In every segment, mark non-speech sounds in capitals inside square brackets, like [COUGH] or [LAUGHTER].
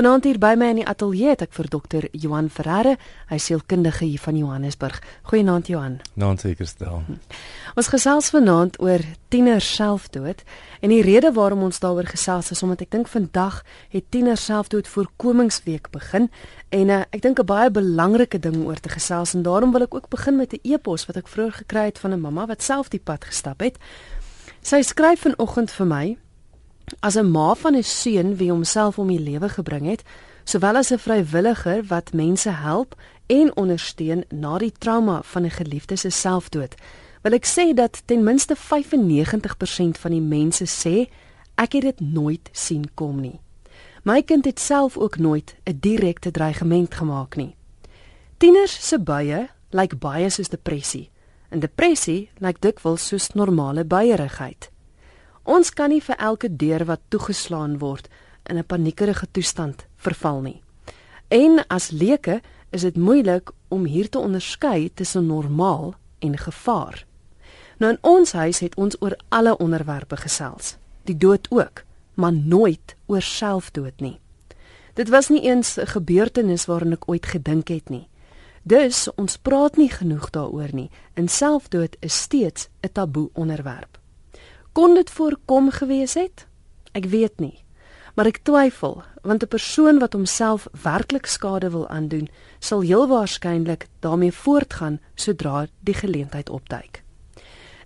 Vanaand hier by my in die ateljee het ek vir dokter Johan Ferreira, hy sielkundige hier van Johannesburg. Goeienaand Johan. Naand seker stel. Ons gesels vanaand oor tieners selfdood en die rede waarom ons daaroor gesels is omdat ek dink vandag het tieners selfdood voorkomingsweek begin en uh, ek dink 'n baie belangrike ding oor te gesels en daarom wil ek ook begin met 'n e-pos wat ek vroeër gekry het van 'n mamma wat self die pad gestap het. Sy skryf vanoggend vir my As 'n ma van 'n seun wie homself om die lewe gebring het, sowel as 'n vrywilliger wat mense help en ondersteun na die trauma van 'n geliefde se selfdood, wil ek sê dat ten minste 95% van die mense sê ek het dit nooit sien kom nie. My kind het self ook nooit 'n direkte dreigement gemaak nie. Tieners se buie lyk baie soos depressie. En depressie lyk dikwels soos normale buierigheid. Ons kan nie vir elke deur wat toegeslaan word in 'n paniekerige toestand verval nie. En as leuke is dit moeilik om hier te onderskei tussen normaal en gevaar. Nou in ons huis het ons oor alle onderwerpe gesels, die dood ook, maar nooit oor selfdood nie. Dit was nie eens 'n gebeurtenis waaraan ek ooit gedink het nie. Dus ons praat nie genoeg daaroor nie. En selfdood is steeds 'n taboe onderwerp. Kon dit voorkom gewees het? Ek weet nie. Maar ek twyfel, want 'n persoon wat homself werklik skade wil aandoen, sal heel waarskynlik daarmee voortgaan sodra die geleentheid opduik.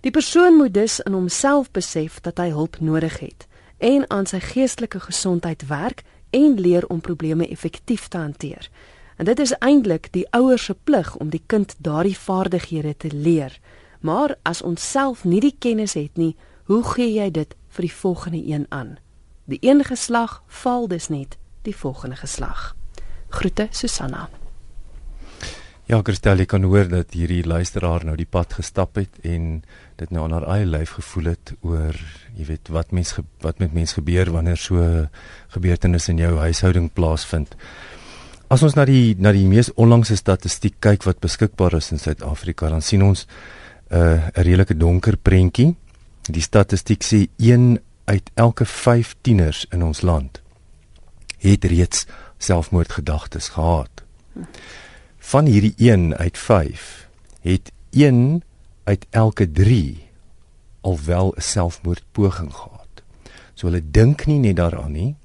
Die persoon moet dus in homself besef dat hy hulp nodig het en aan sy geestelike gesondheid werk en leer om probleme effektief te hanteer. En dit is eintlik die ouers se plig om die kind daardie vaardighede te leer. Maar as ons self nie die kennis het nie, Hoe gee jy dit vir die volgende een aan? Die een geslag val dus net die volgende geslag. Groete Susanna. Ja, Christel, ek kan hoor dat hierdie luisteraar nou die pad gestap het en dit nou aan haar eie lyf gevoel het oor, jy weet, wat mens wat met mens gebeur wanneer so gebeurtenis in jou huishouding plaasvind. As ons na die na die mees onlangse statistiek kyk wat beskikbaar is in Suid-Afrika, dan sien ons 'n uh, 'n redelike donker prentjie. Die statistiek sê 1 uit elke 5 tieners in ons land het reeds selfmoordgedagtes gehad. Van hierdie 1 uit 5 het 1 uit elke 3 alwel 'n selfmoordpoging gehad. So hulle dink nie net daaraan nie.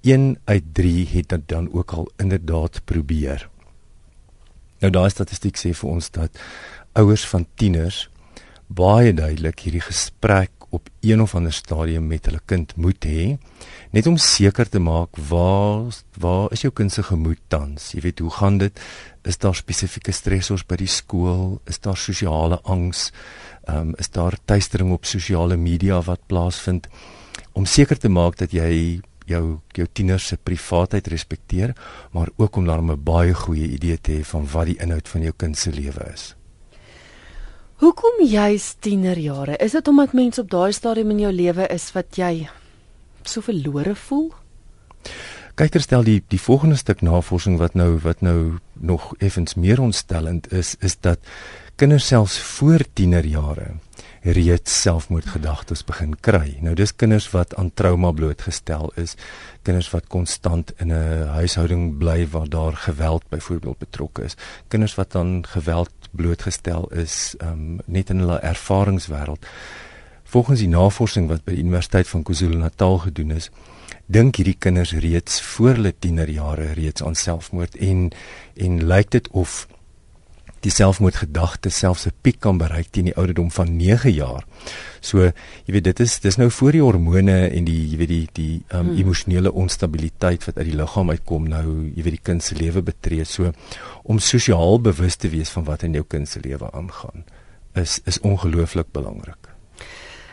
1 uit 3 het dit dan ook al inderdaad probeer. Nou daai statistiek sê vir ons dat ouers van tieners baie duidelik hierdie gesprek op een of ander stadium met hulle kind moet hê net om seker te maak waar waar is jou kind se gemoed tans? Jy weet hoe gaan dit? Is daar spesifieke stressors by die skool? Is daar sosiale angs? Um, is daar tuistering op sosiale media wat plaasvind? Om seker te maak dat jy jou jou tiener se privaatheid respekteer maar ook om dan 'n baie goeie idee te hê van wat die inhoud van jou kind se lewe is Hoekom jy's tienerjare? Is dit omdat mense op daai stadium in jou lewe is wat jy so verlore voel? Kyk, stel die die volgende stuk navorsing wat nou wat nou nog effens meer ontstellend is, is dat kinders selfs voor tienerjare reeds selfmoordgedagtes begin kry. Nou dis kinders wat aan trauma blootgestel is, kinders wat konstant in 'n huishouding bly waar daar geweld byvoorbeeld betrokke is, kinders wat aan geweld blootgestel is um, net in hulle ervaringswêreld. Volgens die navorsing wat by die Universiteit van KwaZulu-Natal gedoen is, dink hierdie kinders reeds voor hulle tienerjare reeds aan selfmoord en en lyk dit of die selfmoordgedagte selfs 'n piek kan bereik teen die ouderdom van 9 jaar. So, jy weet dit is dis nou voor die hormone en die jy weet die die um, hmm. emosionele onstabiliteit wat uit die liggaam uitkom nou, jy weet die kind se lewe betree. So om sosiaal bewus te wees van wat in jou kind se lewe aangaan is is ongelooflik belangrik.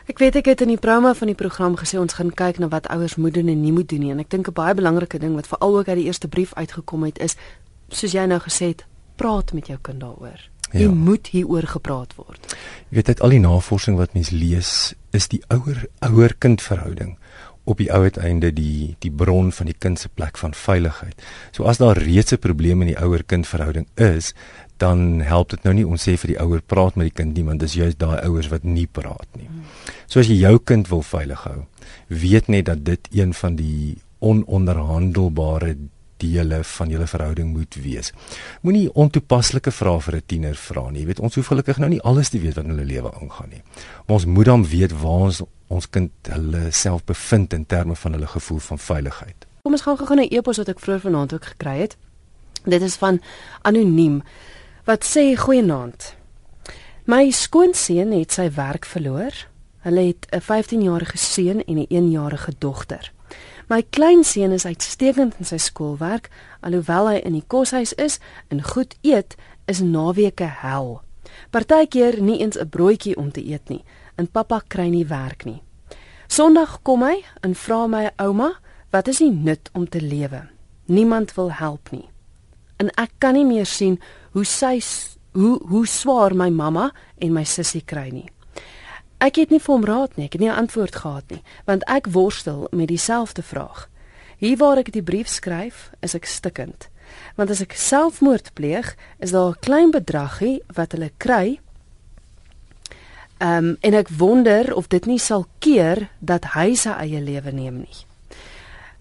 Ek weet ek het in die promo van die program gesê ons gaan kyk na wat ouers moet doen en nie moet doen nie en ek dink 'n baie belangrike ding wat veral ook uit die eerste brief uitgekom het is soos jy nou gesê het praat met jou kind daaroor. Ja. Jy moet hieroor gepraat word. Jy weet uit al die navorsing wat mens lees, is die ouer ouer kind verhouding op die ou uiteinde die die bron van die kind se plek van veiligheid. So as daar reeds 'n probleem in die ouer kind verhouding is, dan help dit nou nie ons sê vir die ouer praat met die kind nie, want dis juist daai ouers wat nie praat nie. So as jy jou kind wil veilig hou, weet net dat dit een van die ononderhandelbare dele van julle verhouding moet wees. Moenie ontoepaslike vrae vir 'n tiener vra nie. Jy weet, ons hoef gelukkig nou nie alles te weet wat in hulle lewe aangaan nie. Maar ons moet dan weet waar ons ons kind hulle self bevind in terme van hulle gevoel van veiligheid. Kom ons gaan gou-gou na 'n e-pos wat ek vroeër vanaand ook gekry het. Dit is van anoniem wat sê goeienaand. My skoonseun het sy werk verloor. Hulle het 'n 15-jarige seun en 'n 1-jarige dogter. My kleinseun is uitstekend in sy skoolwerk, alhoewel hy in die koshuis is en goed eet, is naweke hel. Partykeer nie eens 'n broodjie om te eet nie, en pappa kry nie werk nie. Sondag kom hy en vra my ouma, "Wat is die nut om te lewe? Niemand wil help nie." En ek kan nie meer sien hoe sy hoe hoe swaar my mamma en my sussie kry nie. Ek het nie vir hom raad nie, ek het nie 'n antwoord gehad nie, want ek worstel met dieselfde vraag. Hier waar ek die brief skryf, is ek stikkend. Want as ek selfmoord pleeg, is daar 'n klein bedragie wat hulle kry. Ehm um, en ek wonder of dit nie sal keer dat hy sy eie lewe neem nie.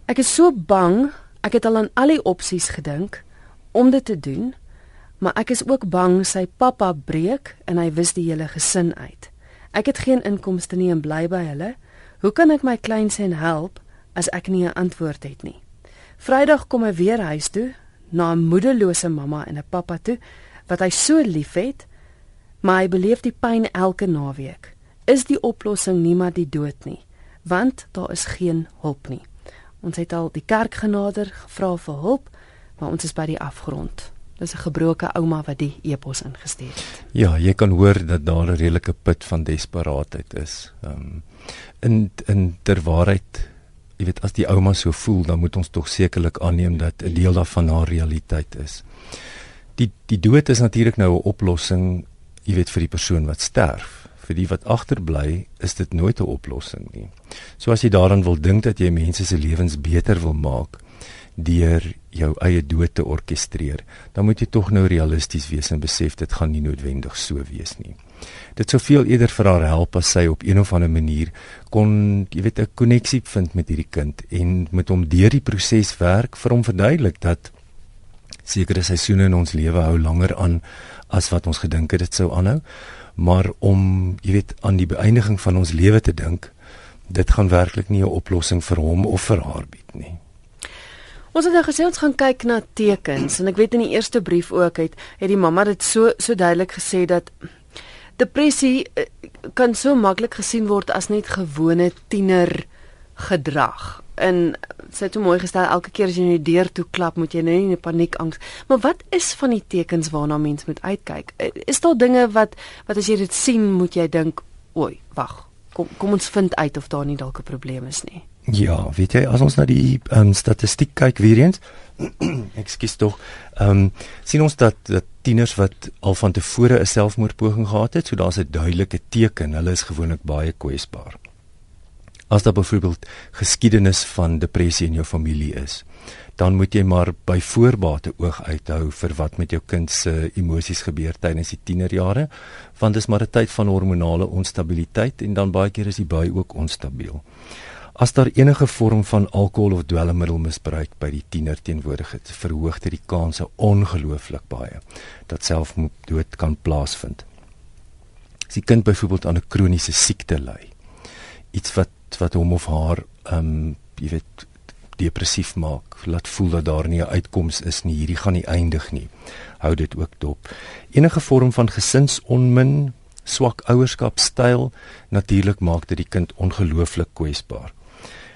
Ek is so bang, ek het al aan al die opsies gedink om dit te doen, maar ek is ook bang sy pappa breek en hy wis die hele gesin uit. Ek het geen inkomste nie en bly by hulle. Hoe kan ek my kleinseun help as ek nie 'n antwoord het nie? Vrydag kom hy weer huis toe na 'n moederlose mamma en 'n pappa toe wat hy so liefhet, maar hy beleef die pyn elke naweek. Is die oplossing nie maar die dood nie, want daar is geen hulp nie. Ons het al die kerk genader gevra vir hulp, maar ons is by die afgrond. Dis 'n gebroke ouma wat die epos ingestuur het. Ja, jy kan hoor dat daar 'n redelike put van desperaatheid is. Ehm um, in in ter waarheid, jy weet as die ouma so voel, dan moet ons tog sekerlik aanneem dat 'n deel daarvan haar realiteit is. Die die dood is natuurlik nou 'n oplossing, jy weet vir die persoon wat sterf. Vir die wat agterbly, is dit nooit 'n oplossing nie. So as jy daaraan wil dink dat jy mense se lewens beter wil maak, deur jou eie dood te orkestreer, dan moet jy tog nou realisties wees en besef dit gaan nie noodwendig so wees nie. Dit sou veel eerder vir haar help as sy op een of ander manier kon, jy weet, 'n koneksie vind met hierdie kind en met hom deur die proses werk vir hom verduidelik dat sekere seisoene in ons lewe hou langer aan as wat ons gedink het dit sou aanhou, maar om, jy weet, aan die beëindiging van ons lewe te dink, dit gaan werklik nie 'n oplossing vir hom of vir haar bied nie. Ons het nou gesê ons gaan kyk na tekens en ek weet in die eerste brief ook het het die mamma dit so so duidelik gesê dat depressie eh, kan so maklik gesien word as net gewone tiener gedrag. En sê toe mooi gestel elke keer as jy in die deur toe klap, moet jy nou nie in paniek angs. Maar wat is van die tekens waarna mens moet uitkyk? Eh, is daar dinge wat wat as jy dit sien, moet jy dink, "Oei, wag. Kom kom ons vind uit of daar nie dalk 'n probleem is nie." Ja, weet jy, as ons na die um, statistiek kyk weer eens, [CLEARS THROAT] ekskuus tog, ehm um, sien ons dat dat tieners wat al van tevore 'n selfmoordpoging gehad het, so daar's 'n duidelike teken, hulle is gewoonlik baie kwesbaar. As daar byvoorbeeld geskiedenis van depressie in jou familie is, dan moet jy maar by voorbate oog uithou vir wat met jou kind se emosies gebeur tydens die tienerjare, want dit is maar 'n tyd van hormonale onstabiliteit en dan baie keer is die by ook onstabiel. As daar enige vorm van alkohol of dwelmmiddelmisbruik by die tiener teenwoordig is, verhoog dit die kanse ongelooflik baie dat selfdood kan plaasvind. As die kind byvoorbeeld aan 'n kroniese siekte ly, iets wat wat hom of haar ehm um, jy weet depressief maak, laat voel dat daar nie 'n uitkoms is nie, hierdie gaan nie eindig nie. Hou dit ook dop. Enige vorm van gesinsonmin, swak ouerskapstyl natuurlik maak dit die kind ongelooflik kwesbaar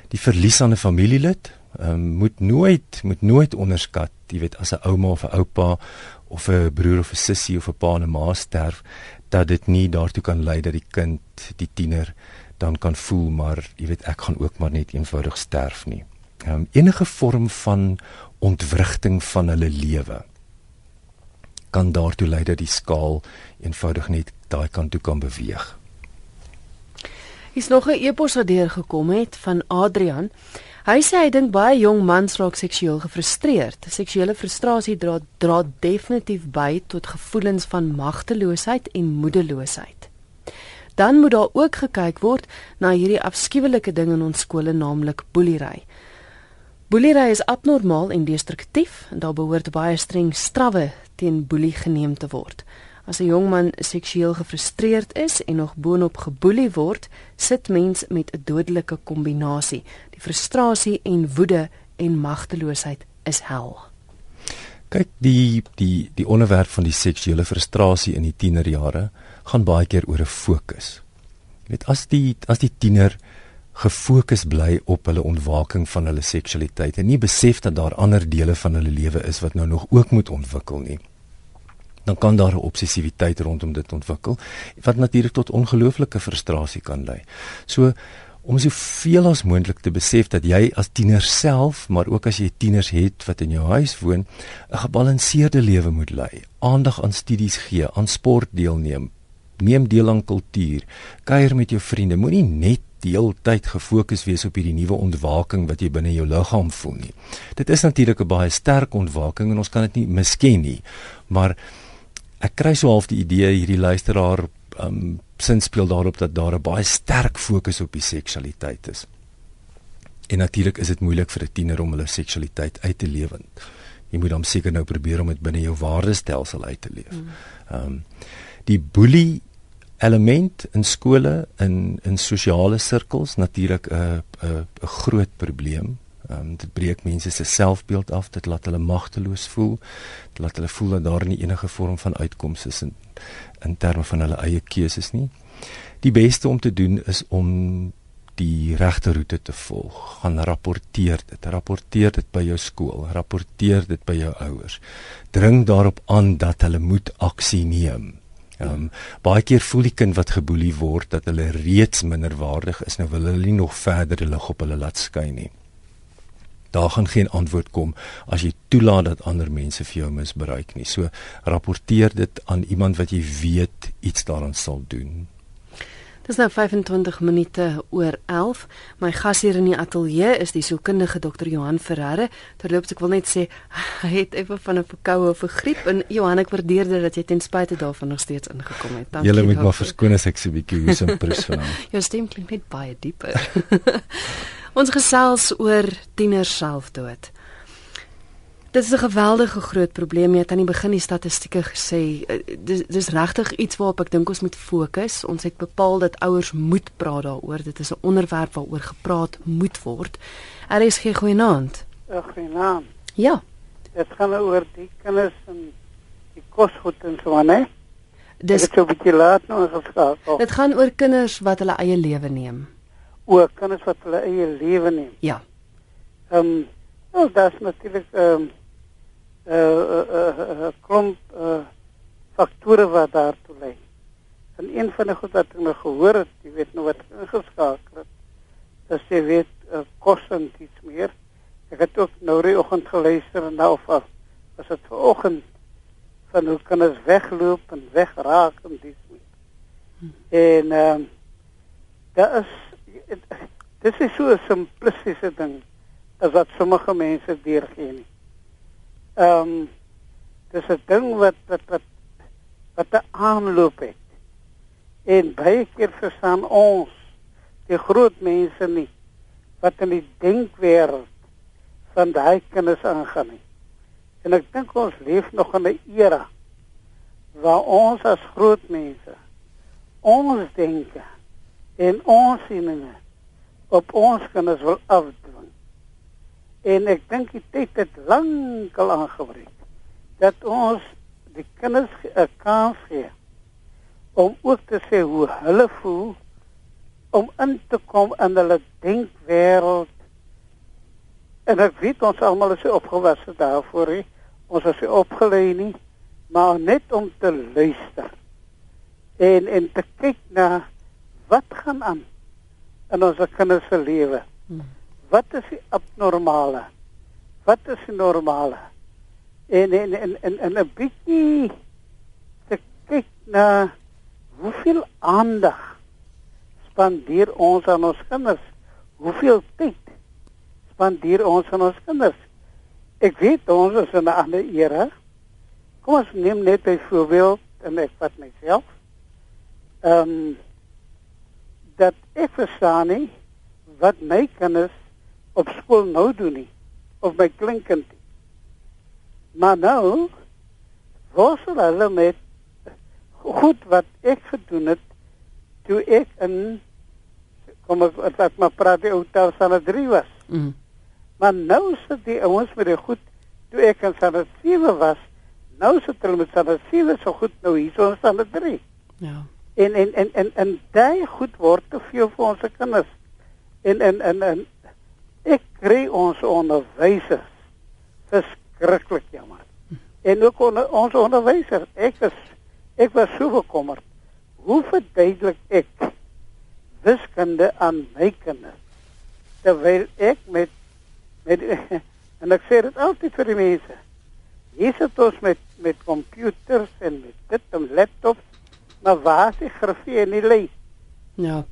die verlies aan 'n familielid um, moet nooit moet nooit onderskat jy weet as 'n ouma of 'n oupa of 'n broer of 'n sussie of 'n pa en 'n ma sterf dat dit nie daartoe kan lei dat die kind die tiener dan kan voel maar jy weet ek gaan ook maar net eenvoudig sterf nie. Um, enige vorm van ontwrigting van hulle lewe kan daartoe lei dat die skaal eenvoudig net daai kant toe kan beweeg Hier's nog 'n e-pos wat deurgekom het van Adrian. Hy sê hy dink baie jong mans raak seksueel gefrustreerd. Seksuele frustrasie dra dra definitief by tot gevoelens van magteloosheid en moedeloosheid. Dan moet daar ook gekyk word na hierdie afskuwelike ding in ons skole naamlik boelery. Boelery is abnormaal en destruktief en daar behoort baie streng strawwe teen boelie geneem te word. As 'n jong man seksueel gefrustreerd is en nog boonop geboelie word, sit mens met 'n dodelike kombinasie. Die frustrasie en woede en magteloosheid is hel. Kyk, die die die onderwerp van die seksuele frustrasie in die tienerjare gaan baie keer oor 'n fokus. Jy weet as die as die tiener gefokus bly op hulle ontwaking van hulle seksualiteit en nie besef dat daar ander dele van hulle lewe is wat nou nog ook moet ontwikkel nie dan kan daar 'n obsessiwiteit rondom dit ontwikkel wat natuurlik tot ongelooflike frustrasie kan lei. So om soveel as moontlik te besef dat jy as tiener self, maar ook as jy tieners het wat in jou huis woon, 'n gebalanseerde lewe moet lei. Aandag aan studies gee, aan sport deelneem, neem deel aan kultuur, kuier met jou vriende. Moenie net die hele tyd gefokus wees op hierdie nuwe ontwaking wat jy binne jou liggaam voel nie. Dit is natuurlik 'n baie sterk ontwaking en ons kan dit nie misken nie. Maar ek kry so half die idee hierdie luisteraar um sin speel daarop dat daar 'n baie sterk fokus op die seksualiteit is. En natuurlik is dit moeilik vir 'n tiener om hulle seksualiteit uit te lewe. Jy moet hom seker nou probeer om dit binne jou waardestelsel uit te leef. Mm. Um die boelie element in skole in in sosiale sirkels natuurlik 'n 'n 'n groot probleem Ehm um, dit breek mense se selfbeeld af, dit laat hulle magteloos voel. Laat hulle voel dat daar nie enige vorm van uitkoms is in in terme van hulle eie keuses nie. Die beste om te doen is om die regte roete te volg. Gaan rapporteer dit. Rapporteer dit by jou skool, rapporteer dit by jou ouers. Dring daarop aan dat hulle moet aksie neem. Ehm um, baie keer voel die kind wat geboelie word dat hulle reeds minderwaardig is, nou wil hulle nie nog verder lig op hulle laat skyn nie daar gaan geen antwoord kom as jy toelaat dat ander mense vir jou misbruik nie. So rapporteer dit aan iemand wat jy weet iets daaraan sal doen. Dis nou 25 minute oor 11. My gas hier in die ateljee is die sielkundige Dr. Johan Ferreira. Terloops ek wil net sê [LAUGHS] hy het effe van 'n verkoue of 'n griep en Johan ek waardeer dit dat jy ten spyte daarvan nog steeds ingekom het. Dankie. Jy moet maar verskoon as ek so 'n bietjie hoes en prus vanaand. Jou stem klink net baie dieper. [LAUGHS] Ons gesels oor tieners selfdood. Dit is 'n geweldige groot probleem. Jy het aan die begin die statistieke gesê. Eh, dis dis regtig iets waarop ek dink ons moet fokus. Ons het bepaal dat ouers moet praat daaroor. Dit is 'n onderwerp waaroor gepraat moet word. Er is geen goeie naam. Geen naam. Ja. Dit gaan oor die kinders en die kosgoed en so aan, hè? Dis 'n bietjie laat nou geskakel. Dit gaan oor kinders wat hulle eie lewe neem ook kinders wat hulle eie lewe neem. Ja. Ehm um, nou das natuurlik ehm um, eh uh, uh, uh, uh, klomp uh, faktore wat daartoe lei. En een van die goed wat ek nou gehoor het, jy weet nou wat ingeskakel het. Dat jy weet uh, kos en iets meer. Ek het ook nou die oggend geluister en nou of was dit vanoggend van hoe kinders wegloop en wegraak en meer. Hm. En ehm um, daar is dit is so 'n simplistiese ding as wat sommige mense deurgee nie. Ehm um, dis 'n ding wat wat wat wat 'n aanloop het. En baie keer verstaan ons die groot mense nie wat in die denkwêreld van daai kinders aangaan nie. En ek dink ons leef nog in 'n era waar ons as groot mense ons denke en ons sieninge op ons kinders wil afdwing. En ek dink die tyd het lankal aangebreek dat ons die kinders 'n kans gee om ook te sê hoe hulle voel om in te kom in hulle denkwêreld. En ek weet ons almal is opgewasse daarvoor. He. Ons is opgelei nie, maar net om te luister. En en te kyk na wat gaan aan in ons kinders se lewe. Hmm. Wat is die abnormale? Wat is die normale? En en en en, en 'n bietjie te kyk na hoeveel aandag spandeer ons aan ons kinders? Hoeveel tyd spandeer ons aan ons kinders? Ek weet ons is in 'n ander era. Kom ons neem net 'n voorbeeld en ek vat myself. Ehm um, dat ek verstaan nie wat my kinders op skool nou doen nie. of my kleinkind. Maar nou worstel hulle met goed wat ek gedoen het toe ek in kom ek wat maar praat die ou taal van 3 was. Mm. Maar nou sit die ouens met die goed toe ek in Sanne 7 was. Nou sit hulle met Sanne 7 so goed nou hier so in Sanne 3. Ja. En en en en en daai goed word te veel vir ons kinders. En en en en ek kry ons onderwysers verskriklik jammer. En ook onder, ons onderwysers, ek is ek was so bekommerd. Hoe verduidelik ek wiskunde aan my kinders? Terwyl ek met met [LAUGHS] en ek sê dit altyd vir die mense. Hier sit ons met met komputers en met dit en laptops, maar waar is die grafie en die lei? Ja.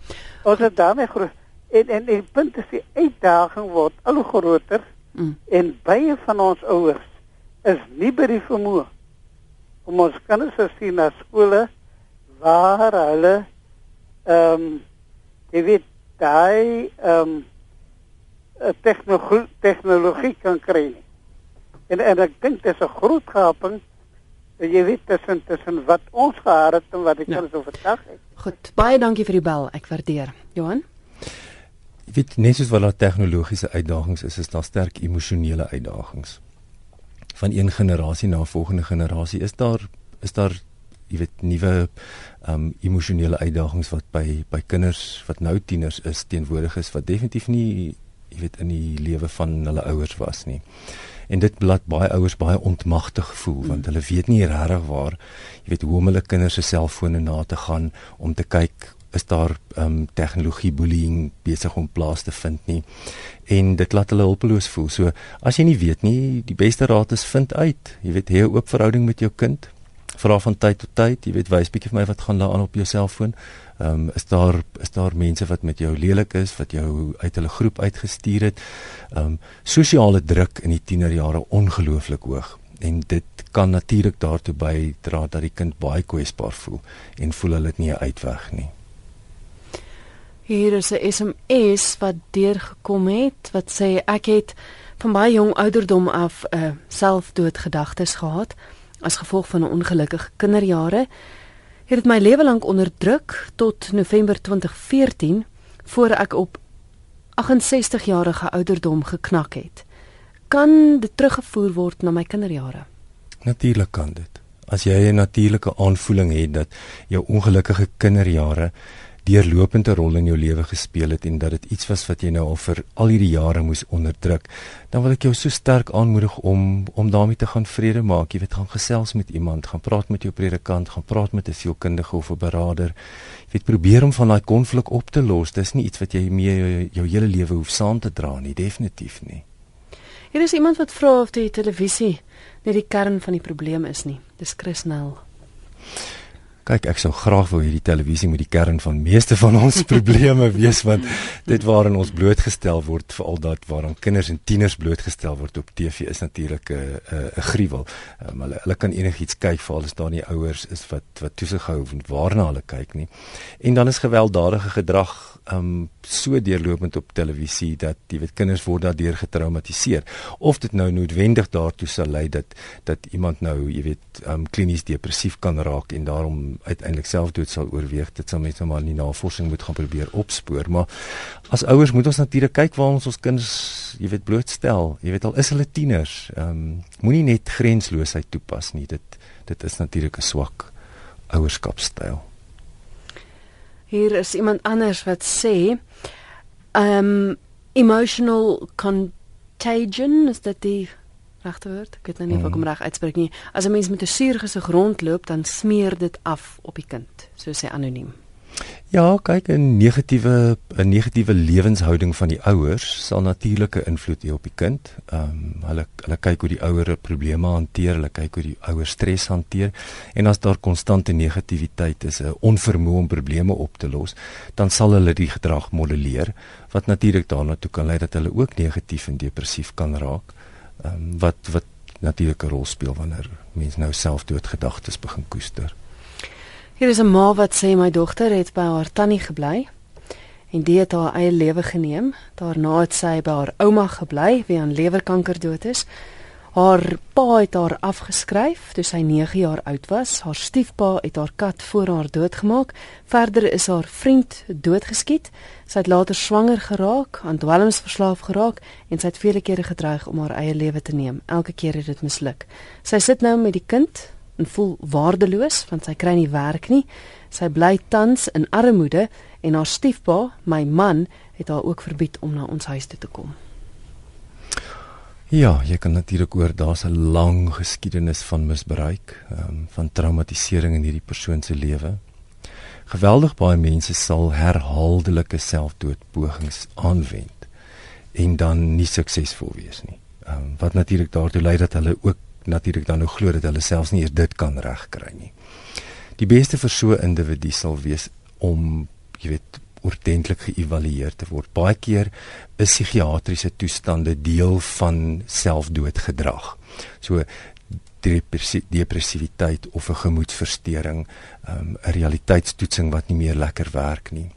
Ons het daarmee groot en en die punt is die uitdaging word al groter Mm. en baie van ons ouers is nie by die vermoë om ons kinders te sien na skole waar hulle ehm um, jy weet daai ehm um, tegnologie tegnologie kan kry. En en ek dink dit is 'n groot gaping jy weet tussen tussen wat ons gehad het en wat die Ja. kinders overdag het. Goed. Baie dankie vir die bel. Ek waardeer. Johan? Jy weet net soos wat daar tegnologiese uitdagings is, is daar sterk emosionele uitdagings. Van een generasie na volgende generasie is daar is daar jy weet nuwe um emosionele uitdagings wat by by kinders wat nou tieners is teenwoordig is wat definitief nie jy weet in die lewe van hulle ouers was nie. En dit laat baie ouers baie ontmagtig voel mm. want hulle weet nie regtig waar jy weet hoe om hulle kinders se selfone na te gaan om te kyk is daar ehm um, tegnologie bullying besig om plaas te vind nie. En dit laat hulle hulpeloos voel. So as jy nie weet nie, die beste raad is vind uit. Jy weet, hê 'n oop verhouding met jou kind. Vra van tyd tot tyd, jy weet, wys bietjie vir my wat gaan daar aan op jou selfoon. Ehm um, is daar is daar mense wat met jou lelik is, wat jou uit hulle groep uitgestuur het. Ehm um, sosiale druk in die tienerjare ongelooflik hoog en dit kan natuurlik daartoe bydra dat die kind baie kwesbaar voel en voel hulle het nie 'n uitweg nie. Hier is 'n SMS wat deurgekom het wat sê ek het van baie jong ouderdom af uh, selfdoodgedagtes gehad as gevolg van 'n ongelukkige kinderjare. Het dit my lewe lank onderdruk tot November 2014 voor ek op 68 jarige ouderdom geknak het. Kan dit teruggevoer word na my kinderjare? Natuurlik kan dit. As jy 'n natuurlike aanvoeling het dat jou ongelukkige kinderjare deurlopende rol in jou lewe gespeel het en dat dit iets was wat jy nou al vir al hierdie jare moes onderdruk, dan wil ek jou so sterk aanmoedig om om daarmee te gaan vrede maak. Jy weet, gaan gesels met iemand, gaan praat met jou predikant, gaan praat met 'n sielkundige of 'n beraader. Jy weet, probeer om van daai konflik op te los. Dis nie iets wat jy mee jou, jou hele lewe hoef saam te dra nie, definitief nie. Hier is iemand wat vra of die televisie net die kern van die probleem is nie. Dis Chris Nel. Kyk, ek sou graag wou hierdie televisie met die kern van meeste van [LAUGHS] ons probleme wees want dit waarin ons blootgestel word veral dat waaraan kinders en tieners blootgestel word op TV is natuurlik 'n 'n gruwel. Um, hulle hulle kan enigiets kyk veral as daar nie ouers is wat wat toesig hou of waarna hulle kyk nie. En dan is gewelddadige gedrag um so deurlopend op televisie dat jy weet kinders word daardeur getraumatiseer of dit nou noodwendig daartoe sal lei dat dat iemand nou jy weet um klinies depressief kan raak en daarom uiteindelik selfdood sal oorweeg dit sal mense maar in die navorsing moet gaan probeer opspoor maar as ouers moet ons natuurlik kyk waar ons ons kinders jy weet blootstel. Jy weet al is hulle tieners um moenie net grensloosheid toepas nie. Dit dit is natuurlik 'n swak ouerskapstyl. Hier is iemand anders wat sê um emotional contagion is dit die regte woord? Ek weet nou nie of ek hom reg uitspreek nie. As 'n mens met 'n suurgesig rondloop, dan smeer dit af op die kind, so sê anoniem. Ja, kyk 'n negatiewe 'n negatiewe lewenshouding van die ouers sal natuurlike invloed hê op die kind. Ehm um, hulle hulle kyk hoe die ouer probleme hanteer, hulle kyk hoe die ouer stres hanteer en as daar konstante negativiteit is, 'n onvermoë om probleme op te los, dan sal hulle die gedrag modelleer wat natuurlik daarna toe kan lei dat hulle ook negatief en depressief kan raak. Ehm um, wat wat natuurlik 'n rol speel wanneer mense nou selfdoodgedagtes begin koester. Hier is 'n ma wat sê my dogter het by haar tannie gebly en dit het haar eie lewe geneem. Daarna het sy by haar ouma gebly wie aan lewerkanker dood is. Haar pa het haar afgeskryf toe sy 9 jaar oud was. Haar stiefpa het haar kat voor haar doodgemaak. Verder is haar vriend doodgeskiet. Sy het later swanger geraak, aan dwelms verslaaf geraak en sy het vele kere gedreig om haar eie lewe te neem. Elke keer het dit misluk. Sy sit nou met die kind en voel waardeloos want sy kry nie werk nie. Sy bly tans in armoede en haar stiefpa, my man, het haar ook verbied om na ons huis toe te kom. Ja, jy kan natuurlik hoor daar's 'n lang geskiedenis van misbruik, um, van traumatisering in hierdie persoon se lewe. Geweldig baie mense sal herhaaldelike selfdoodpogings aanwend en dan nie suksesvol wees nie. Ehm um, wat natuurlik daartoe lei dat hulle ook natuurlik dan nou glo dat hulle selfs nie eers dit kan regkry nie. Die beste vir so 'n individu sal wees om jy weet ordentlik geëvalueer te word. Baie keer is psigiatriese toestande deel van selfdoodgedrag. So depressiwiteit of 'n gemoedversteuring, um, 'n realiteitstoetsing wat nie meer lekker werk nie.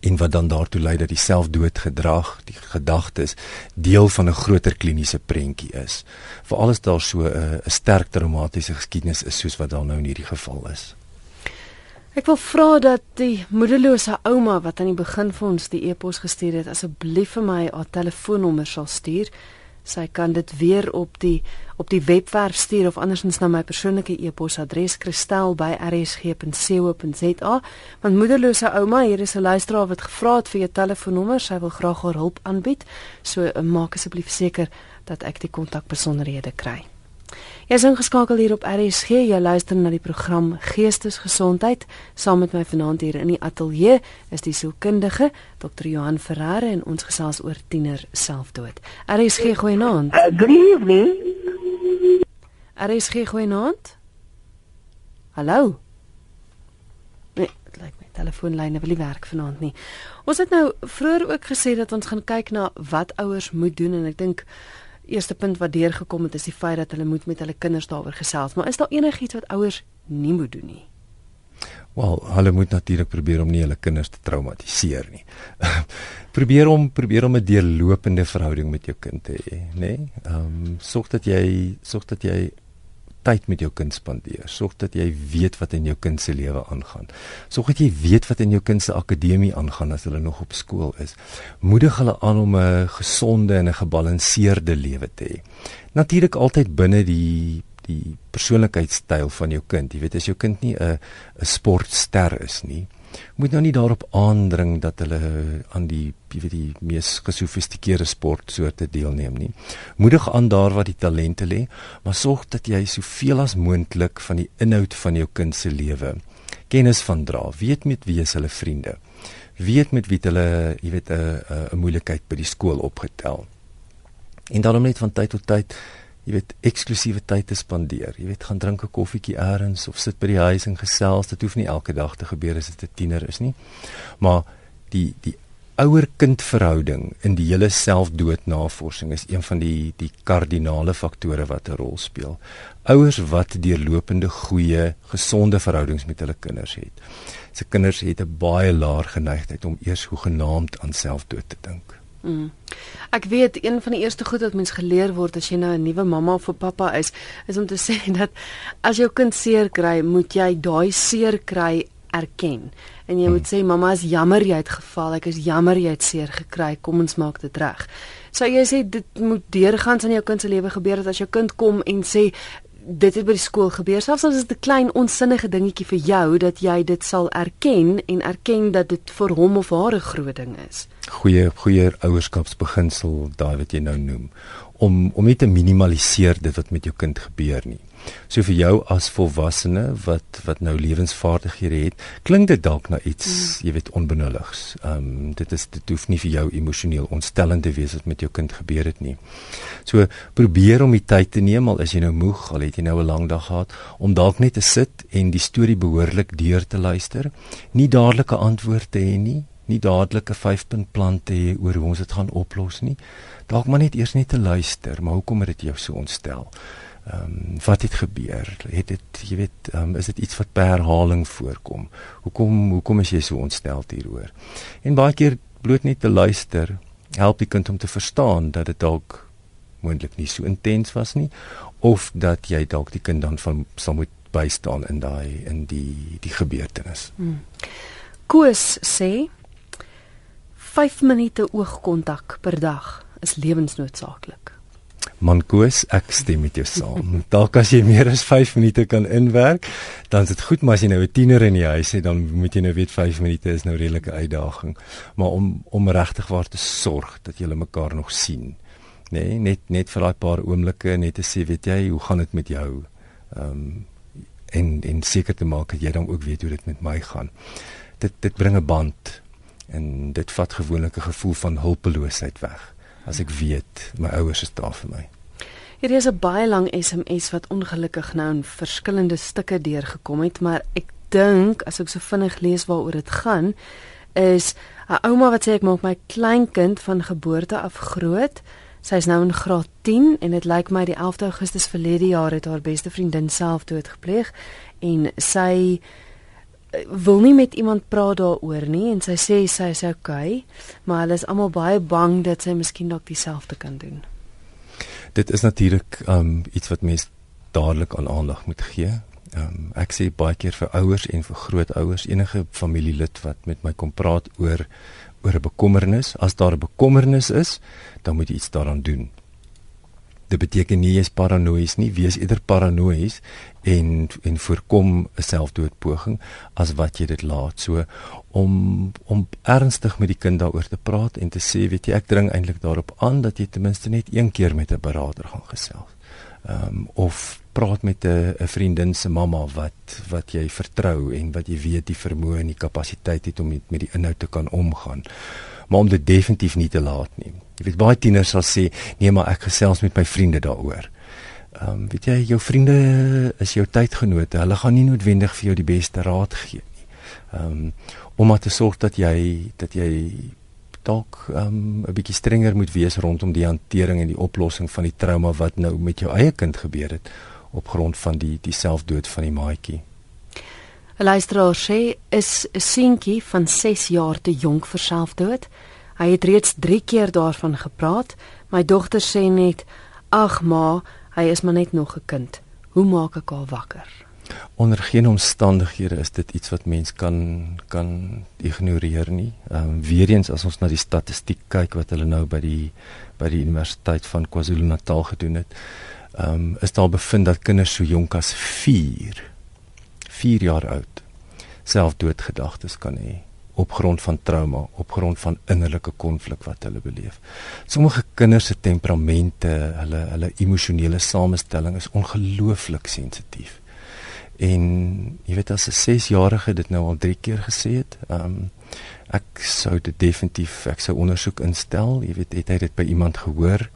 En wat dan daartoe lei dat die selfdoodgedrag, die gedagtes deel van 'n groter kliniese prentjie is. Veral as daar so 'n sterk traumatiese geskiedenis is soos wat daar nou in hierdie geval is. Ek wil vra dat die moederlose ouma wat aan die begin vir ons die e-pos gestuur het, asseblief vir my haar telefoonnommer sal stuur. Sy kan dit weer op die op die webwerf stuur of andersins na my persoonlike e-posadres kristel@rsg.co.za. Want moederlose ouma, hier is 'n luisteraar wat gevra het vir jou telefoonnommer. Sy wil graag haar hulp aanbied. So maak asseblief seker dat ek die kontakbesonderhede kry. Jy is ingeskakel hier op RSG. Jy luister na die program Geestesgesondheid. Saam met my vanaand hier in die ateljee is die sielkundige Dr. Johan Ferreira en ons gesels oor tiener selfdood. RSG goeienaand. Uh, good evening. RSG goeienaand. Hallo. Nee, dit lyk my telefoonlyne wil nie werk vanaand nie. Ons het nou vroeër ook gesê dat ons gaan kyk na wat ouers moet doen en ek dink eerste punt wat deurgekom het is die feit dat hulle moet met hulle kinders daaroor gesels. Maar is daar enigiets wat ouers nie moet doen nie? Wel, hulle moet natuurlik probeer om nie hulle kinders te traumatiseer nie. [LAUGHS] probeer om probeer om 'n deurlopende verhouding met jou kind te hê, nê? Nee? Ehm um, sorg dat jy sorg dat jy tyd met jou kind spandeer. Sorg dat jy weet wat in jou kind se lewe aangaan. Sorg dat jy weet wat in jou kind se akademie aangaan as hulle nog op skool is. Moedig hulle aan om 'n gesonde en 'n gebalanseerde lewe te hê. Natuurlik altyd binne die die persoonlikheidstyl van jou kind. Jy weet as jou kind nie 'n 'n sportster is nie, moet nou nie daarop aandring dat hulle aan die jy weet die mees gesofistikeerde sportsoorte deelneem nie. Moedig aan daar waar die talente lê, maar sorg dat jy soveel as moontlik van die inhoud van jou kind se lewe kennis van dra. Weet met wie is hulle vriende? Weet met wie hulle jy weet 'n 'n moeilikheid by die skool opgetel. En daarom net van tyd tot tyd jy weet eksklusiewe tyd te spandeer. Jy weet gaan drink 'n koffietjie eers of sit by die huis en gesels. Dit hoef nie elke dag te gebeur as dit 'n tiener is nie. Maar die die ouer-kind verhouding in die hele selfdoodnavorsing is een van die die kardinale faktore wat 'n rol speel. Ouers wat deurlopende goeie, gesonde verhoudings met hulle kinders het. Se kinders het 'n baie laer geneigtheid om eers hoegenaamd aan selfdood te dink. Mm. Ek weet een van die eerste goed wat mens geleer word as jy nou 'n nuwe mamma of 'n pappa is, is om te [LAUGHS] sê dat as jou kind seer kry, moet jy daai seer kry erken. En jy mm. moet sê mamma is jammer jy het geval, ek is jammer jy het seer gekry, kom ons maak dit reg. So jy sê dit moet deurgangs in jou kind se lewe gebeur dat as jou kind kom en sê dit het by die skool gebeur. Selfs as dit 'n klein onsinnige dingetjie vir jou dat jy dit sal erken en erken dat dit vir hom of haar 'n groot ding is. Goeie goeie ouerskapsbeginsel daai wat jy nou noem om om net te minimaliseer dit wat met jou kind gebeur nie. So vir jou as volwassene wat wat nou lewensvaardighede het, klink dit dalk na iets, mm. jy weet, onbenulligs. Ehm um, dit is dit hoef nie vir jou emosioneel ontstellend te wees wat met jou kind gebeur het nie. So probeer om die tyd te neem al is jy nou moeg, al het jy nou 'n lang dag gehad, om dalk net te sit en die storie behoorlik deur te luister. Nie dadelik 'n antwoord te hê nie, nie dadelik 'n 5-punt plan te hê oor hoe ons dit gaan oplos nie. Dalk maar net eers net te luister, maar hoekom het dit jou so ontstel? Ehm um, wat het gebeur? Het dit jy weet, ehm um, is dit iets wat per herhaling voorkom? Hoekom hoekom is jy so ontstel hieroor? En baie keer bloot net te luister help die kind om te verstaan dat dit dalk moontlik nie so intens was nie of dat jy dalk die kind dan van sal moet bystaan in daai in die die gebeurtenis. Hmm. Koos sê 5 minute oogkontak per dag is lewensnoodsaaklik. Man Koos, ek stem met jou saam. Dalk as jy meer as 5 minute kan inwerk, dan is dit goed, maar as jy nou 'n tiener in die huis het, dan moet jy nou weet 5 minute is nou redelike uitdaging. Maar om om regtig waar te sorg dat julle mekaar nog sien. Nee, net net vir daai paar oomblikke net te sê, weet jy, hoe gaan dit met jou? Ehm um, en en seker te maak dat jy dan ook weet hoe dit met my gaan. Dit dit bring 'n band en dit vat gewoonlik 'n gevoel van hulpeloosheid weg as ek weet my ouers is daar vir my. Hier is 'n baie lang SMS wat ongelukkig nou in verskillende stukke deurgekom het, maar ek dink as ek so vinnig lees waaroor dit gaan, is 'n ouma wat sê ek maak my kleinkind van geboorte af groot. Sy is nou in graad 10 en dit lyk my die 11de Augustus verlede jaar het haar beste vriendin selfdood gepleeg en sy wil nie met iemand praat daaroor nie en sy sê sy is okay, maar hulle is almal baie bang dat sy miskien dalk dieselfde kan doen. Dit is natuurlik um iets wat mens dadelik aan aandag moet gee. Um ek sê baie keer vir ouers en vir grootouers, enige familielid wat met my kom praat oor oor 'n bekommernis, as daar 'n bekommernis is, dan moet jy iets daaraan doen. Dit beteken nie jy is paranoïes nie, wees eerder paranoïes en en voorkom 'n selfdoodpoging as wat jy dit laat. So om om ernstig met die kind daaroor te praat en te sê, weet jy, ek dring eintlik daarop aan dat jy ten minste net een keer met 'n beraader gaan gesels. Ehm um, of praat met 'n 'n vriendin se mamma wat wat jy vertrou en wat jy weet die vermoë en die kapasiteit het om met, met die inhoud te kan omgaan. Maar om dit definitief nie te laat nie. Jy weet baie tieners sal sê, "Nee, maar ek gesels met my vriende daaroor." Ehm um, weet jy, jou vriende is jou tydgenote. Hulle gaan nie noodwendig vir jou die beste raad gee nie. Ehm um, om maar te sorg dat jy dat jy dalk um, 'n bietjie strenger moet wees rondom die hantering en die oplossing van die trauma wat nou met jou eie kind gebeur het op grond van die die selfdood van die maatjie. 'n Luisteraar sê is 'n seentjie van 6 jaar te jonk vir selfdood. Hy het reeds 3 keer daarvan gepraat. My dogter sê net: "Ag ma, hy is maar net nog 'n kind. Hoe maak ek haar wakker?" Onder geen omstandighede is dit iets wat mens kan kan ignoreer nie. Ehm um, weer eens as ons na die statistiek kyk wat hulle nou by die by die Universiteit van KwaZulu-Natal gedoen het, ehm um, is daar bevind dat kinders so jonk as 4 4 jaar oud selfdoodgedagtes kan hê op grond van trauma, op grond van innerlike konflik wat hulle beleef. Sommige kinders se temperamente, hulle hulle emosionele samestelling is ongelooflik sensitief. En jy weet as 'n 6-jarige dit nou al 3 keer gesê het, ehm um, ek sou dit definitief ek sou ondersoek instel. Jy weet het hy dit by iemand gehoor?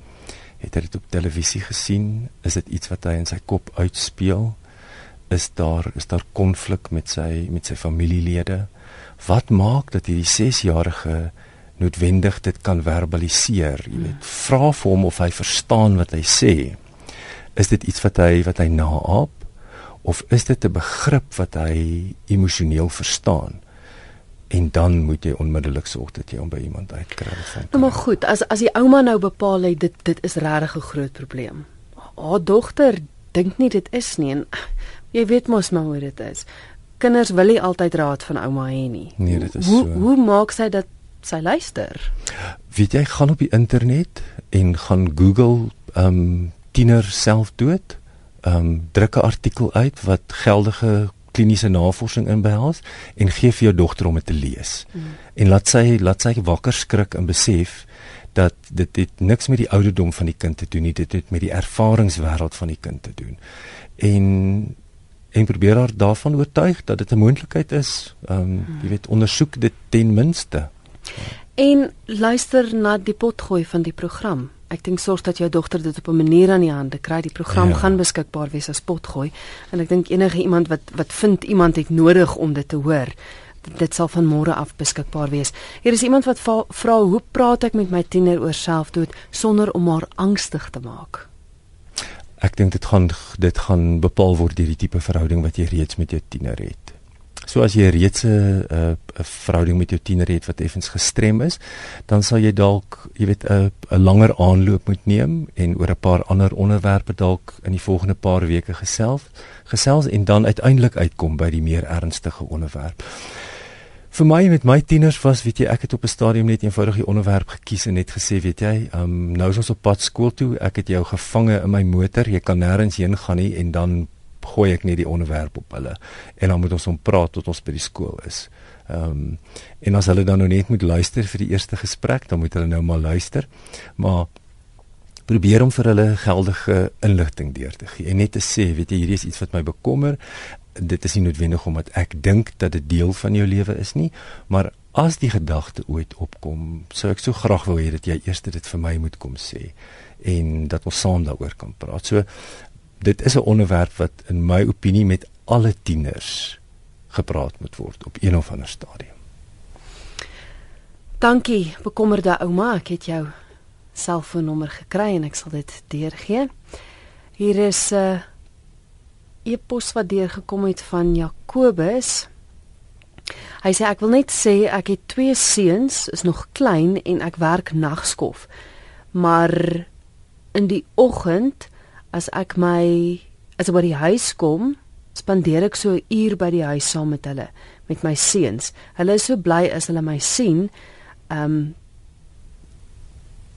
Het hy dit op televisie gesien? Is dit iets wat hy in sy kop uitspeel? Is daar is daar konflik met sy met sy familielede? Wat maak dat hierdie 6-jarige noodwendig dit kan verbaliseer? Jy weet, vra vir hom of hy verstaan wat hy sê. Is dit iets wat hy wat hy naap? of is dit 'n begrip wat hy emosioneel verstaan? En dan moet jy onmiddellik sorg dat jy hom by iemand uitkry van. Nou maar goed, as as die ouma nou bepaal het dit dit is regtig 'n groot probleem. Haar dogter dink nie dit is nie en jy weet mos maar hoe dit is. Kinders wil nie altyd raad van ouma hê nie. Nee, dit is hoe, so. Hoe maak sy dat sy luister? Weet jy gaan op die internet en gaan Google ehm um, tiener selfdood ehm um, druk 'n artikel uit wat geldige kliniese navorsing inbehels en gee vir jou dogter om dit te lees. Mm. En laat sy laat sy wakker skrik en besef dat dit het niks met die ouderdom van die kind te doen nie, dit het met die ervaringswêreld van die kind te doen. En en probeer haar daarvan oortuig dat dit 'n moontlikheid is. Ehm um, jy weet ondersoek dit ten minste. En luister na die potgooi van die program ek dink sorg dat jou dogter dit op 'n manier aan die hande kry. Die program ja. gaan beskikbaar wees as potgooi en ek dink enige iemand wat wat vind iemand het nodig om dit te hoor, dit sal van môre af beskikbaar wees. Hier is iemand wat vra hoe praat ek met my tiener oor selfdood sonder om haar angstig te maak? Ek dink dit gaan dit gaan bepaal word deur die tipe verhouding wat jy reeds met jou tiener het. So as jy reeds 'n 'n verhouding met jou tiener het wat effens gestrem is, dan sal jy dalk, jy weet, 'n 'n langer aanloop moet neem en oor 'n paar ander onderwerpe dalk in die volgende paar weke gesels, gesels en dan uiteindelik uitkom by die meer ernstige onderwerp. Vir my met my tieners was, weet jy, ek het op 'n stadium net eenvoudig die onderwerp gekies en net gesê, weet jy, um, nou is ons op pad skool toe, ek het jou gevange in my motor, jy kan nêrens heen gaan nie en dan gooi ek net die onderwerp op hulle en dan moet ons hom praat tot ons by die skool is. Ehm um, en as hulle dan nou net moet luister vir die eerste gesprek, dan moet hulle nou maar luister. Maar probeer om vir hulle geldige inligting deur te gee en net te sê, weet jy, hierdie is iets wat my bekommer. Dit is nie noodwendig omdat ek dink dat dit deel van jou lewe is nie, maar as die gedagte ooit opkom, sou ek so graag wou hê dat jy eers dit vir my moet kom sê en dat ons saam daaroor kan praat. So dit is 'n onderwerp wat in my opinie met alle tieners gepraat moet word op een of ander stadium. Dankie, bekommerde ouma, ek het jou selfoonnommer gekry en ek sal dit deurgee. Hier is 'n uh, e-pos wat deurgekom het van Jakobus. Hy sê ek wil net sê ek het twee seuns, is nog klein en ek werk nagskof. Maar in die oggend as ek my as ek by die huis kom, spandeer ek so 'n uur by die huis saam met hulle, met my seuns. Hulle is so bly as hulle my sien. Ehm um,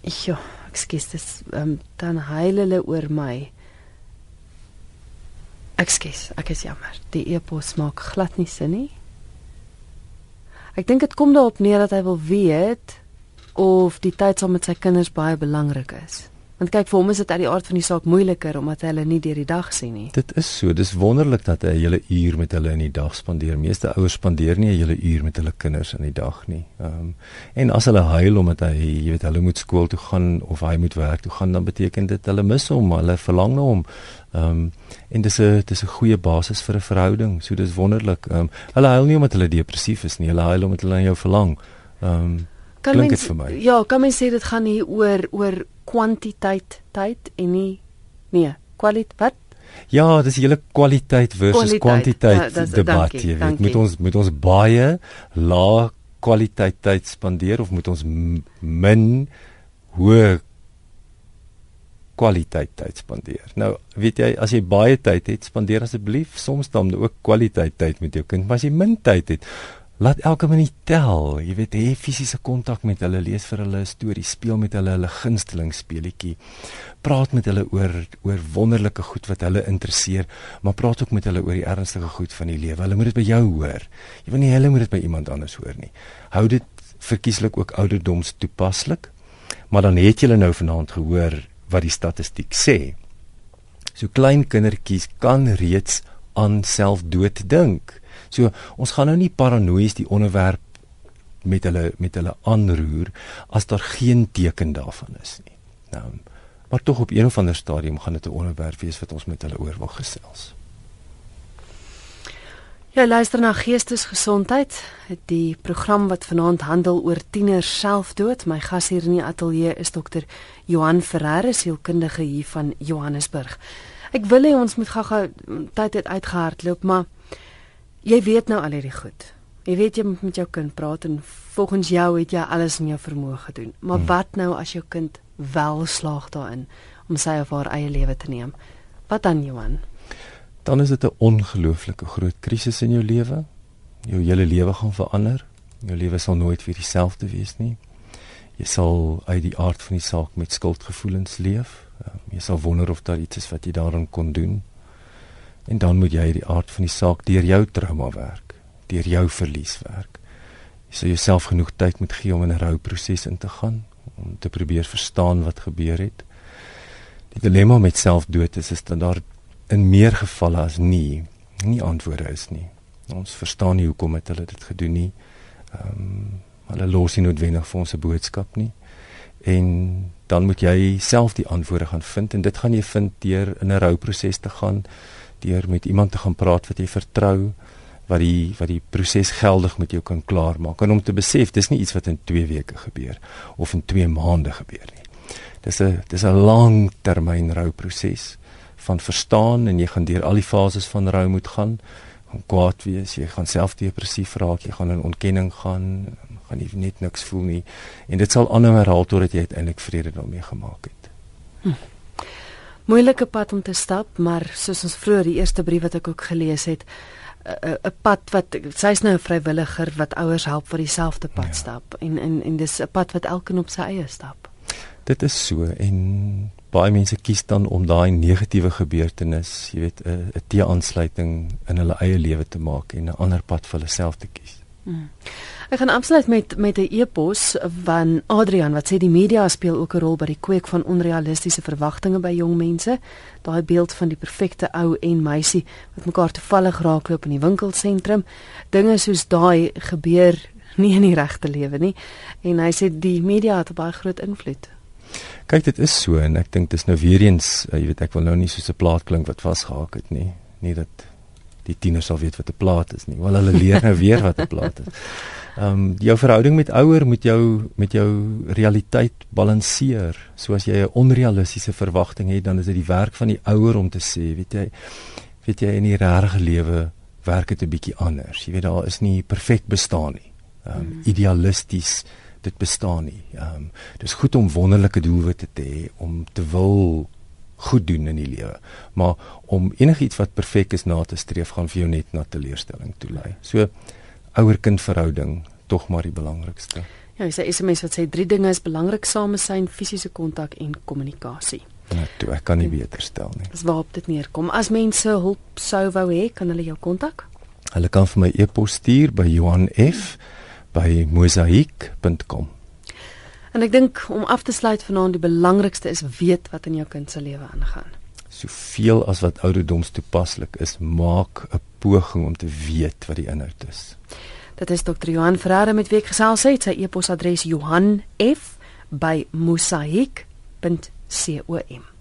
Ja, ekskuus, dis ehm um, dan huil hulle oor my. Ekskuus, ek is jammer. Die e-pos maak glad nie sin nie. Ek dink dit kom daarop neer dat hy wil weet of die tyd saam met sy kinders baie belangrik is. Want kyk vir hom is dit uit die aard van die saak moeiliker omdat hy hulle nie deur die dag sien nie. Dit is so, dis wonderlik dat hy 'n hele uur met hulle in die dag spandeer. Meeste ouers spandeer nie 'n hele uur met hulle kinders in die dag nie. Ehm um, en as hulle huil omdat hy, jy weet, hulle moet skool toe gaan of hy moet werk toe gaan, dan beteken dit hulle mis hom, hulle verlang na hom. Ehm um, en dis 'n dis 'n goeie basis vir 'n verhouding. So dis wonderlik. Ehm um, hulle huil nie omdat hulle depressief is nie, hulle huil omdat hulle aan jou verlang. Ehm um, klink dit vir my. Ja, kan mens sê dit gaan hier oor oor kwantiteit tyd en nie nee, kwaliteit wat? Ja, dis julle kwaliteit versus kwantiteit ja, debat, jy weet. Moet ons moet ons baie lae kwaliteit tyd spandeer of moet ons min hoë kwaliteit tyd spandeer. Nou, weet jy, as jy baie tyd het, spandeer asseblief soms dan ook kwaliteit tyd met jou kind, maar as jy min tyd het, Laat elke minuut tel. Jy weet, hê fisiese kontak met hulle, lees vir hulle 'n storie, speel met hulle hulle gunsteling speletjie. Praat met hulle oor oor wonderlike goed wat hulle interesseer, maar praat ook met hulle oor die ernstige goed van die lewe. Hulle moet dit by jou hoor. Jy wil nie hulle moet dit by iemand anders hoor nie. Hou dit verkieslik ook ouderdoms toepaslik. Maar dan het julle nou vanaand gehoor wat die statistiek sê. So klein kindertjies kan reeds aan selfdood dink. So ons gaan nou nie paranoïes die onderwerp met hulle met hulle aanroer as daar geen teken daarvan is nie. Nou, maar tog op een of ander stadium gaan dit 'n onderwerp wees wat ons met hulle oor wil gesels. Ja, luister na Geestesgesondheid, die program wat vanaand handel oor tieners selfdood. My gas hier in die ateljee is dokter Johan Ferreira, sielkundige hier van Johannesburg. Ek wil hê ons moet gou-gou tyd uitgehardloop, maar jy weet nou al hierdie goed. Jy weet jy moet met jou kind praat en volgens jou het jy alles in jou vermoë gedoen. Maar hmm. wat nou as jou kind wel slaag daarin om sy of haar eie lewe te neem? Wat dan, Johan? Dan is dit 'n ongelooflike groot krisis in jou lewe. Jou hele lewe gaan verander. Jou lewe sal nooit weer dieselfde wees nie. Jy sal uit die aard van die saak met skuldgevoelens leef. Ehm, jy sal wonder of daar iets is wat jy daarin kon doen. En dan moet jy die aard van die saak deur jou trauma werk, deur jou verlies werk. Jy sal jouself genoeg tyd moet gee om in 'n rouproses in te gaan, om te probeer verstaan wat gebeur het. Die dilemma met selfdood is is dat daar in meer gevalle as nie nie antwoorde is nie. Ons verstaan nie hoekom het hulle dit gedoen nie. Ehm um, hulle los nie noodwendig vir ons 'n boodskap nie. En dan moet jy self die antwoorde gaan vind en dit gaan jy vind deur in 'n rouproses te gaan deur met iemand te gaan praat wat jy vertrou wat die wat die proses geldig met jou kan klaarmaak en om te besef dis nie iets wat in 2 weke gebeur of in 2 maande gebeur nie. Dis 'n dis 'n lang termyn rouproses van verstaan en jy gaan deur al die fases van rou moet gaan gaan kwaad wees, jy gaan selfdepressief raak, jy gaan in ontkenning gaan, gaan jy net niks voel nie en dit sal aanhou herhaal totdat jy uiteindelik vrede daarmee gemaak het. Hm. Moeilike pad om te stap, maar soos ons vroeër die eerste brief wat ek ook gelees het, 'n pad wat sy's nou 'n vrywilliger wat ouers help vir dieselfde pad ja. stap en en en dis 'n pad wat elkeen op sy eie stap. Dit is so en baie mense kies dan om daai negatiewe gebeurtenis, jy weet, 'n 'n teë-aansluiting in hulle eie lewe te maak en 'n ander pad vir hulle self te kies. Hmm. Ek gaan afsluit met met 'n e-pos van Adrian wat sê die media speel ook 'n rol by die kweek van onrealistiese verwagtinge by jong mense. Daai beeld van die perfekte ou en meisie wat mekaar toevallig raakloop in die winkelsentrum. Dinge soos daai gebeur nie in die regte lewe nie. En hy sê die media het baie groot invloed. Kyk, dit is so en ek dink dis nou weer eens, jy weet ek wil nou nie soos 'n plaat klink wat vasgehaak het nie. Nie dat die tieners sal weet wat 'n plaat is nie. Wel hulle leer nou weer wat 'n plaat is. [LAUGHS] Ehm um, jou verhouding met ouer moet jou met jou realiteit balanseer. So as jy 'n onrealistiese verwagting het, dan is dit die werk van die ouer om te sê, weet jy, weet jy in die regte lewe werk dit 'n bietjie anders. Jy weet daar is nie perfek bestaan nie. Ehm um, mm. idealisties dit bestaan nie. Ehm um, dis goed om wonderlike doelwitte te hê om te wil goed doen in die lewe. Maar om enigiets wat perfek is na te streef gaan vir jou net na teleurstelling toelei. So ouer-kind verhouding tog maar die belangrikste. Ja, sê SMS wat sê drie dinge is belangrik: samesyn, fisiese kontak en kommunikasie. Ja, toe ek kan nie beter stel nie. Dis waarop dit neerkom. As mense hulp sou wou hê, kan hulle jou kontak? Hulle kan vir my e-pos stuur by johanf@mosaik.com. En ek dink om af te sluit vanaand die belangrikste is weet wat in jou kind se lewe aangaan. Soveel as wat ouderdoms toepaslik is, maak 'n poging om te weet wat die inhoud is. Dit is Dr. Johan Ferreira met wie ek gesels het. Sy e-posadres johanf@mosaik.com.